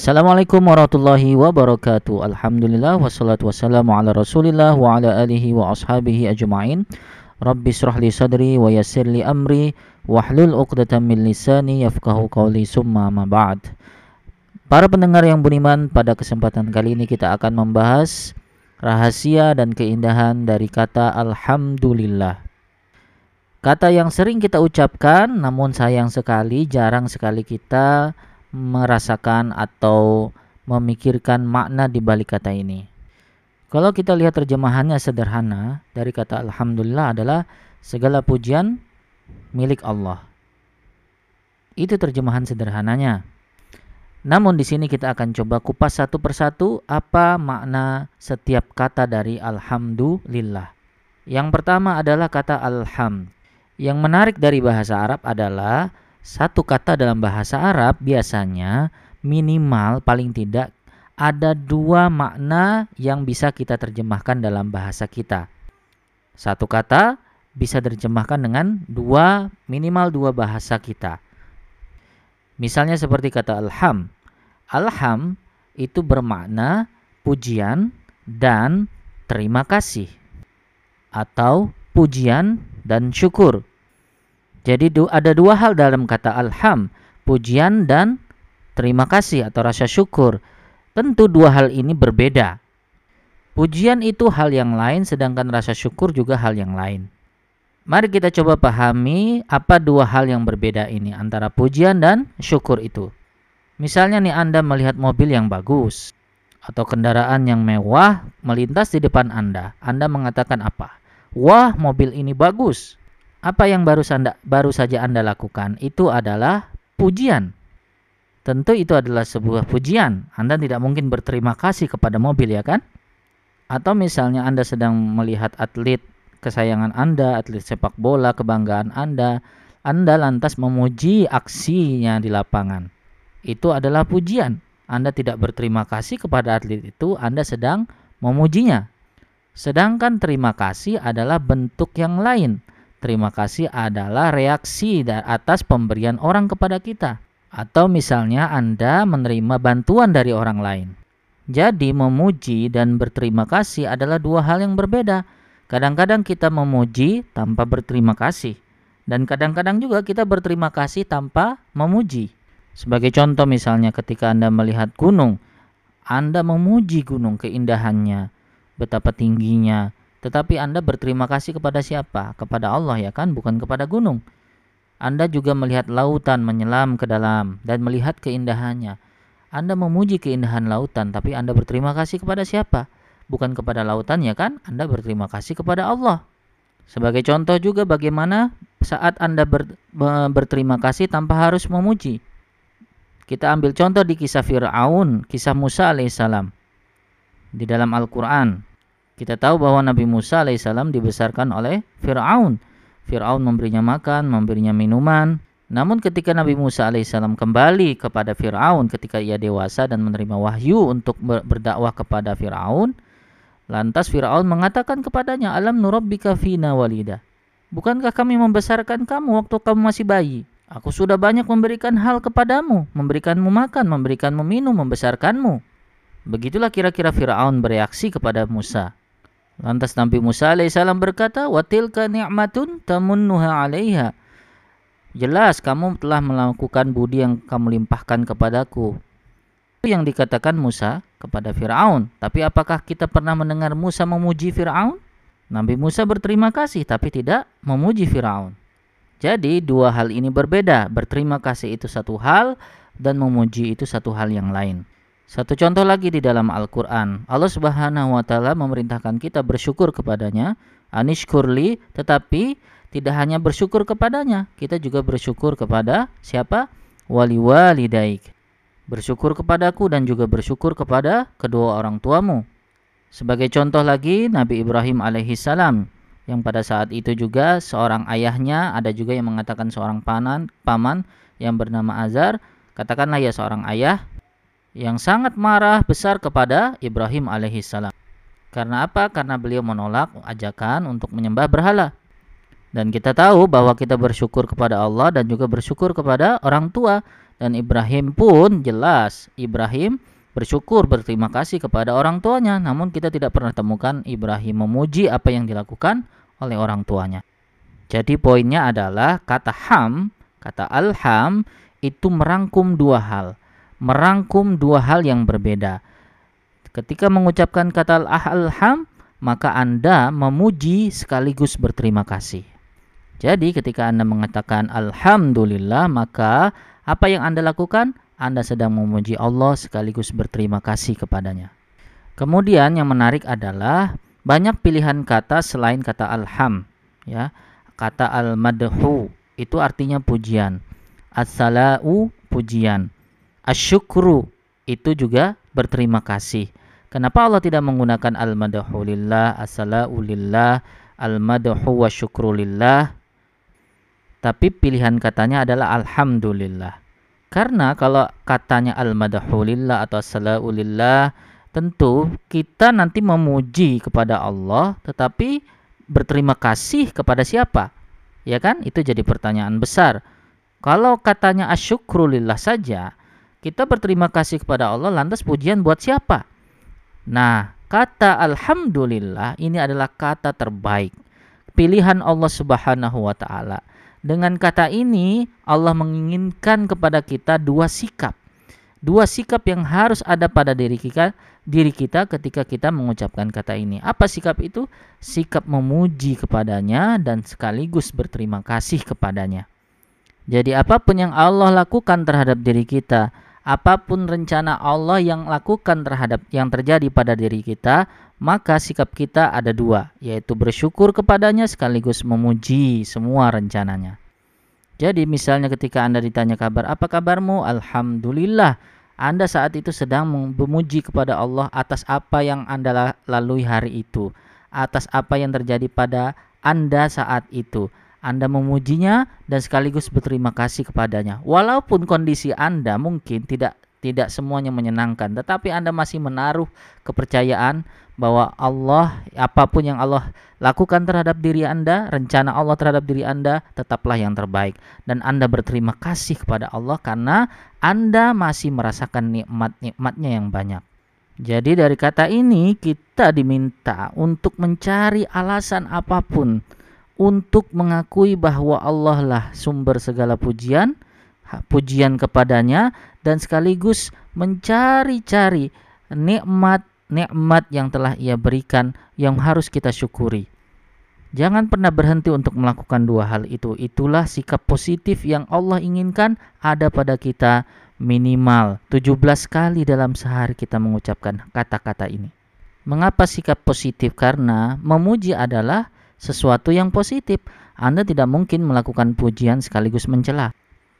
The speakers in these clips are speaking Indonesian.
Assalamualaikum warahmatullahi wabarakatuh. Alhamdulillah wassalatu wassalamu ala rasulillah wa ala alihi wa ashabihi ajma'in. Rabbi srah li sadri wa yassir li amri Wahlul uqdatan min lisani yafqahu qawli summa ma ba'd. Para pendengar yang beriman pada kesempatan kali ini kita akan membahas Rahasia dan keindahan dari kata Alhamdulillah. Kata yang sering kita ucapkan namun sayang sekali jarang sekali kita merasakan atau memikirkan makna di balik kata ini. Kalau kita lihat terjemahannya sederhana dari kata alhamdulillah adalah segala pujian milik Allah. Itu terjemahan sederhananya. Namun di sini kita akan coba kupas satu persatu apa makna setiap kata dari alhamdulillah. Yang pertama adalah kata alham. Yang menarik dari bahasa Arab adalah satu kata dalam bahasa Arab biasanya minimal paling tidak ada dua makna yang bisa kita terjemahkan dalam bahasa kita. Satu kata bisa terjemahkan dengan dua minimal dua bahasa kita. Misalnya seperti kata alham. Alham itu bermakna pujian dan terima kasih atau pujian dan syukur. Jadi ada dua hal dalam kata alham, pujian dan terima kasih atau rasa syukur. Tentu dua hal ini berbeda. Pujian itu hal yang lain sedangkan rasa syukur juga hal yang lain. Mari kita coba pahami apa dua hal yang berbeda ini antara pujian dan syukur itu. Misalnya nih Anda melihat mobil yang bagus atau kendaraan yang mewah melintas di depan Anda. Anda mengatakan apa? Wah, mobil ini bagus. Apa yang baru, sanda, baru saja Anda lakukan itu adalah pujian. Tentu itu adalah sebuah pujian. Anda tidak mungkin berterima kasih kepada mobil ya kan? Atau misalnya Anda sedang melihat atlet kesayangan Anda, atlet sepak bola kebanggaan Anda, Anda lantas memuji aksinya di lapangan. Itu adalah pujian. Anda tidak berterima kasih kepada atlet itu, Anda sedang memujinya. Sedangkan terima kasih adalah bentuk yang lain Terima kasih adalah reaksi atas pemberian orang kepada kita. Atau misalnya Anda menerima bantuan dari orang lain. Jadi memuji dan berterima kasih adalah dua hal yang berbeda. Kadang-kadang kita memuji tanpa berterima kasih. Dan kadang-kadang juga kita berterima kasih tanpa memuji. Sebagai contoh misalnya ketika Anda melihat gunung, Anda memuji gunung keindahannya, betapa tingginya, tetapi Anda berterima kasih kepada siapa? Kepada Allah ya kan, bukan kepada gunung. Anda juga melihat lautan menyelam ke dalam dan melihat keindahannya. Anda memuji keindahan lautan, tapi Anda berterima kasih kepada siapa? Bukan kepada lautan ya kan? Anda berterima kasih kepada Allah. Sebagai contoh juga bagaimana saat Anda ber, berterima kasih tanpa harus memuji. Kita ambil contoh di kisah Fir'aun, kisah Musa alaihissalam. Di dalam Al-Quran, kita tahu bahwa Nabi Musa alaihissalam dibesarkan oleh Fir'aun. Fir'aun memberinya makan, memberinya minuman. Namun ketika Nabi Musa alaihissalam kembali kepada Fir'aun ketika ia dewasa dan menerima wahyu untuk berdakwah kepada Fir'aun, lantas Fir'aun mengatakan kepadanya, Alam nurabbika fina walida. Bukankah kami membesarkan kamu waktu kamu masih bayi? Aku sudah banyak memberikan hal kepadamu, memberikanmu makan, memberikanmu minum, membesarkanmu. Begitulah kira-kira Firaun bereaksi kepada Musa. Lantas Nabi Musa alaihissalam berkata, "Watilka ni'matun tamunnuha 'alaiha." Jelas kamu telah melakukan budi yang kamu limpahkan kepadaku. Itu yang dikatakan Musa kepada Firaun. Tapi apakah kita pernah mendengar Musa memuji Firaun? Nabi Musa berterima kasih tapi tidak memuji Firaun. Jadi dua hal ini berbeda. Berterima kasih itu satu hal dan memuji itu satu hal yang lain. Satu contoh lagi di dalam Al-Quran. Allah subhanahu wa ta'ala memerintahkan kita bersyukur kepadanya. Anishkurli tetapi tidak hanya bersyukur kepadanya. Kita juga bersyukur kepada siapa? Wali walidaik. Bersyukur kepadaku dan juga bersyukur kepada kedua orang tuamu. Sebagai contoh lagi Nabi Ibrahim alaihissalam yang pada saat itu juga seorang ayahnya ada juga yang mengatakan seorang panan, paman yang bernama Azar. Katakanlah ya seorang ayah yang sangat marah besar kepada Ibrahim alaihissalam. Karena apa? Karena beliau menolak ajakan untuk menyembah berhala. Dan kita tahu bahwa kita bersyukur kepada Allah dan juga bersyukur kepada orang tua. Dan Ibrahim pun jelas Ibrahim bersyukur berterima kasih kepada orang tuanya. Namun kita tidak pernah temukan Ibrahim memuji apa yang dilakukan oleh orang tuanya. Jadi poinnya adalah kata ham, kata alham itu merangkum dua hal. Merangkum dua hal yang berbeda. Ketika mengucapkan kata al-alham, maka Anda memuji sekaligus berterima kasih. Jadi ketika Anda mengatakan alhamdulillah, maka apa yang Anda lakukan? Anda sedang memuji Allah sekaligus berterima kasih kepadanya. Kemudian yang menarik adalah banyak pilihan kata selain kata alham, ya. Kata al-madhu itu artinya pujian. As-salau pujian. Asyukru itu juga berterima kasih. Kenapa Allah tidak menggunakan al-madhu lillah, as-salau lillah, al-madhu wa syukru lillah? Tapi pilihan katanya adalah alhamdulillah. Karena kalau katanya al-madahulillah atau salaulillah tentu kita nanti memuji kepada Allah tetapi berterima kasih kepada siapa? Ya kan? Itu jadi pertanyaan besar. Kalau katanya asyukrulillah saja, kita berterima kasih kepada Allah lantas pujian buat siapa? Nah, kata alhamdulillah ini adalah kata terbaik. Pilihan Allah Subhanahu wa taala. Dengan kata ini, Allah menginginkan kepada kita dua sikap. Dua sikap yang harus ada pada diri kita, diri kita ketika kita mengucapkan kata ini. Apa sikap itu? Sikap memuji kepadanya dan sekaligus berterima kasih kepadanya. Jadi apa pun yang Allah lakukan terhadap diri kita, apa pun rencana Allah yang lakukan terhadap yang terjadi pada diri kita, maka sikap kita ada dua, yaitu bersyukur kepadanya sekaligus memuji semua rencananya. Jadi misalnya ketika Anda ditanya kabar, apa kabarmu? Alhamdulillah. Anda saat itu sedang memuji kepada Allah atas apa yang Anda lalui hari itu, atas apa yang terjadi pada Anda saat itu. Anda memujinya dan sekaligus berterima kasih kepadanya. Walaupun kondisi Anda mungkin tidak tidak semuanya menyenangkan, tetapi Anda masih menaruh kepercayaan bahwa Allah apa pun yang Allah lakukan terhadap diri Anda, rencana Allah terhadap diri Anda tetaplah yang terbaik dan Anda berterima kasih kepada Allah karena Anda masih merasakan nikmat-nikmatnya yang banyak. Jadi dari kata ini kita diminta untuk mencari alasan apa pun untuk mengakui bahwa Allah lah sumber segala pujian, pujian kepadanya dan sekaligus mencari-cari nikmat-nikmat yang telah Ia berikan yang harus kita syukuri. Jangan pernah berhenti untuk melakukan dua hal itu. Itulah sikap positif yang Allah inginkan ada pada kita minimal 17 kali dalam sehari kita mengucapkan kata-kata ini. Mengapa sikap positif? Karena memuji adalah sesuatu yang positif. Anda tidak mungkin melakukan pujian sekaligus mencela.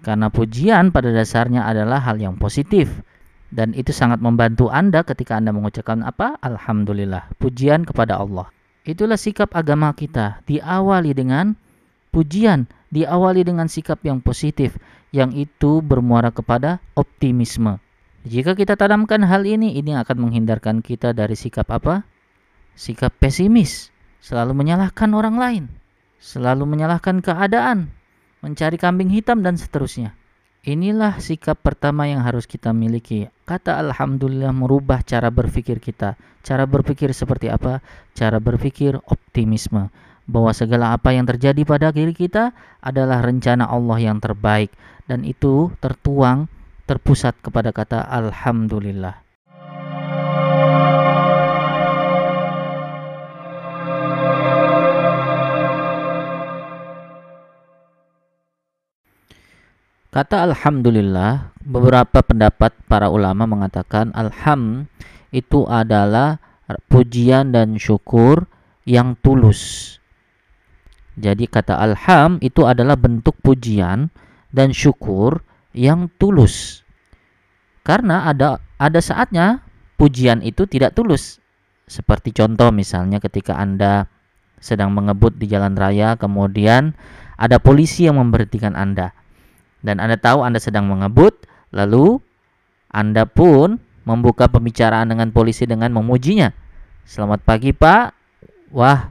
Karena pujian pada dasarnya adalah hal yang positif dan itu sangat membantu Anda ketika Anda mengucapkan apa? Alhamdulillah, pujian kepada Allah. Itulah sikap agama kita, diawali dengan pujian, diawali dengan sikap yang positif yang itu bermuara kepada optimisme. Jika kita tanamkan hal ini, ini akan menghindarkan kita dari sikap apa? Sikap pesimis, selalu menyalahkan orang lain, selalu menyalahkan keadaan, mencari kambing hitam dan seterusnya. Inilah sikap pertama yang harus kita miliki. Kata alhamdulillah merubah cara berpikir kita. Cara berpikir seperti apa? Cara berpikir optimisme bahwa segala apa yang terjadi pada diri kita adalah rencana Allah yang terbaik dan itu tertuang terpusat kepada kata alhamdulillah. Kata alhamdulillah, beberapa pendapat para ulama mengatakan alham itu adalah pujian dan syukur yang tulus. Jadi kata alham itu adalah bentuk pujian dan syukur yang tulus. Karena ada ada saatnya pujian itu tidak tulus. Seperti contoh misalnya ketika Anda sedang mengebut di jalan raya kemudian ada polisi yang memberhentikan Anda dan Anda tahu Anda sedang mengebut, lalu Anda pun membuka pembicaraan dengan polisi dengan memujinya. Selamat pagi Pak, wah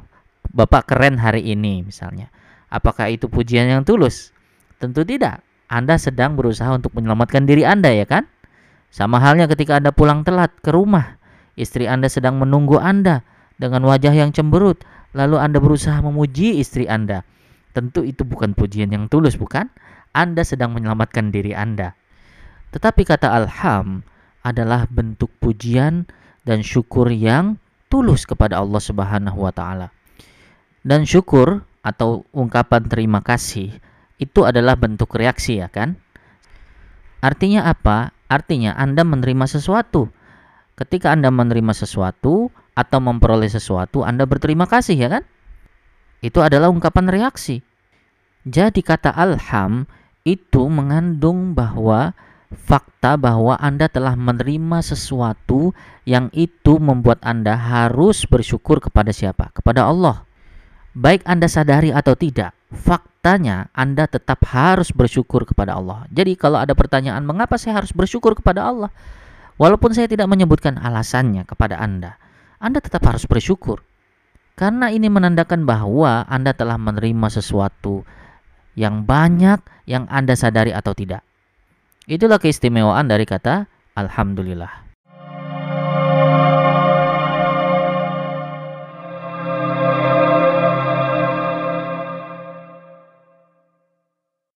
Bapak keren hari ini misalnya. Apakah itu pujian yang tulus? Tentu tidak. Anda sedang berusaha untuk menyelamatkan diri Anda ya kan? Sama halnya ketika Anda pulang telat ke rumah, istri Anda sedang menunggu Anda dengan wajah yang cemberut, lalu Anda berusaha memuji istri Anda. Tentu itu bukan pujian yang tulus, bukan? Anda sedang menyelamatkan diri Anda. Tetapi kata alham adalah bentuk pujian dan syukur yang tulus kepada Allah Subhanahu wa taala. Dan syukur atau ungkapan terima kasih itu adalah bentuk reaksi ya kan? Artinya apa? Artinya Anda menerima sesuatu. Ketika Anda menerima sesuatu atau memperoleh sesuatu, Anda berterima kasih ya kan? Itu adalah ungkapan reaksi. Jadi kata alham itu mengandung bahwa fakta bahwa Anda telah menerima sesuatu yang itu membuat Anda harus bersyukur kepada siapa? Kepada Allah. Baik Anda sadari atau tidak, faktanya Anda tetap harus bersyukur kepada Allah. Jadi kalau ada pertanyaan mengapa saya harus bersyukur kepada Allah? Walaupun saya tidak menyebutkan alasannya kepada Anda, Anda tetap harus bersyukur. Karena ini menandakan bahwa Anda telah menerima sesuatu yang banyak yang Anda sadari atau tidak. Itulah keistimewaan dari kata Alhamdulillah.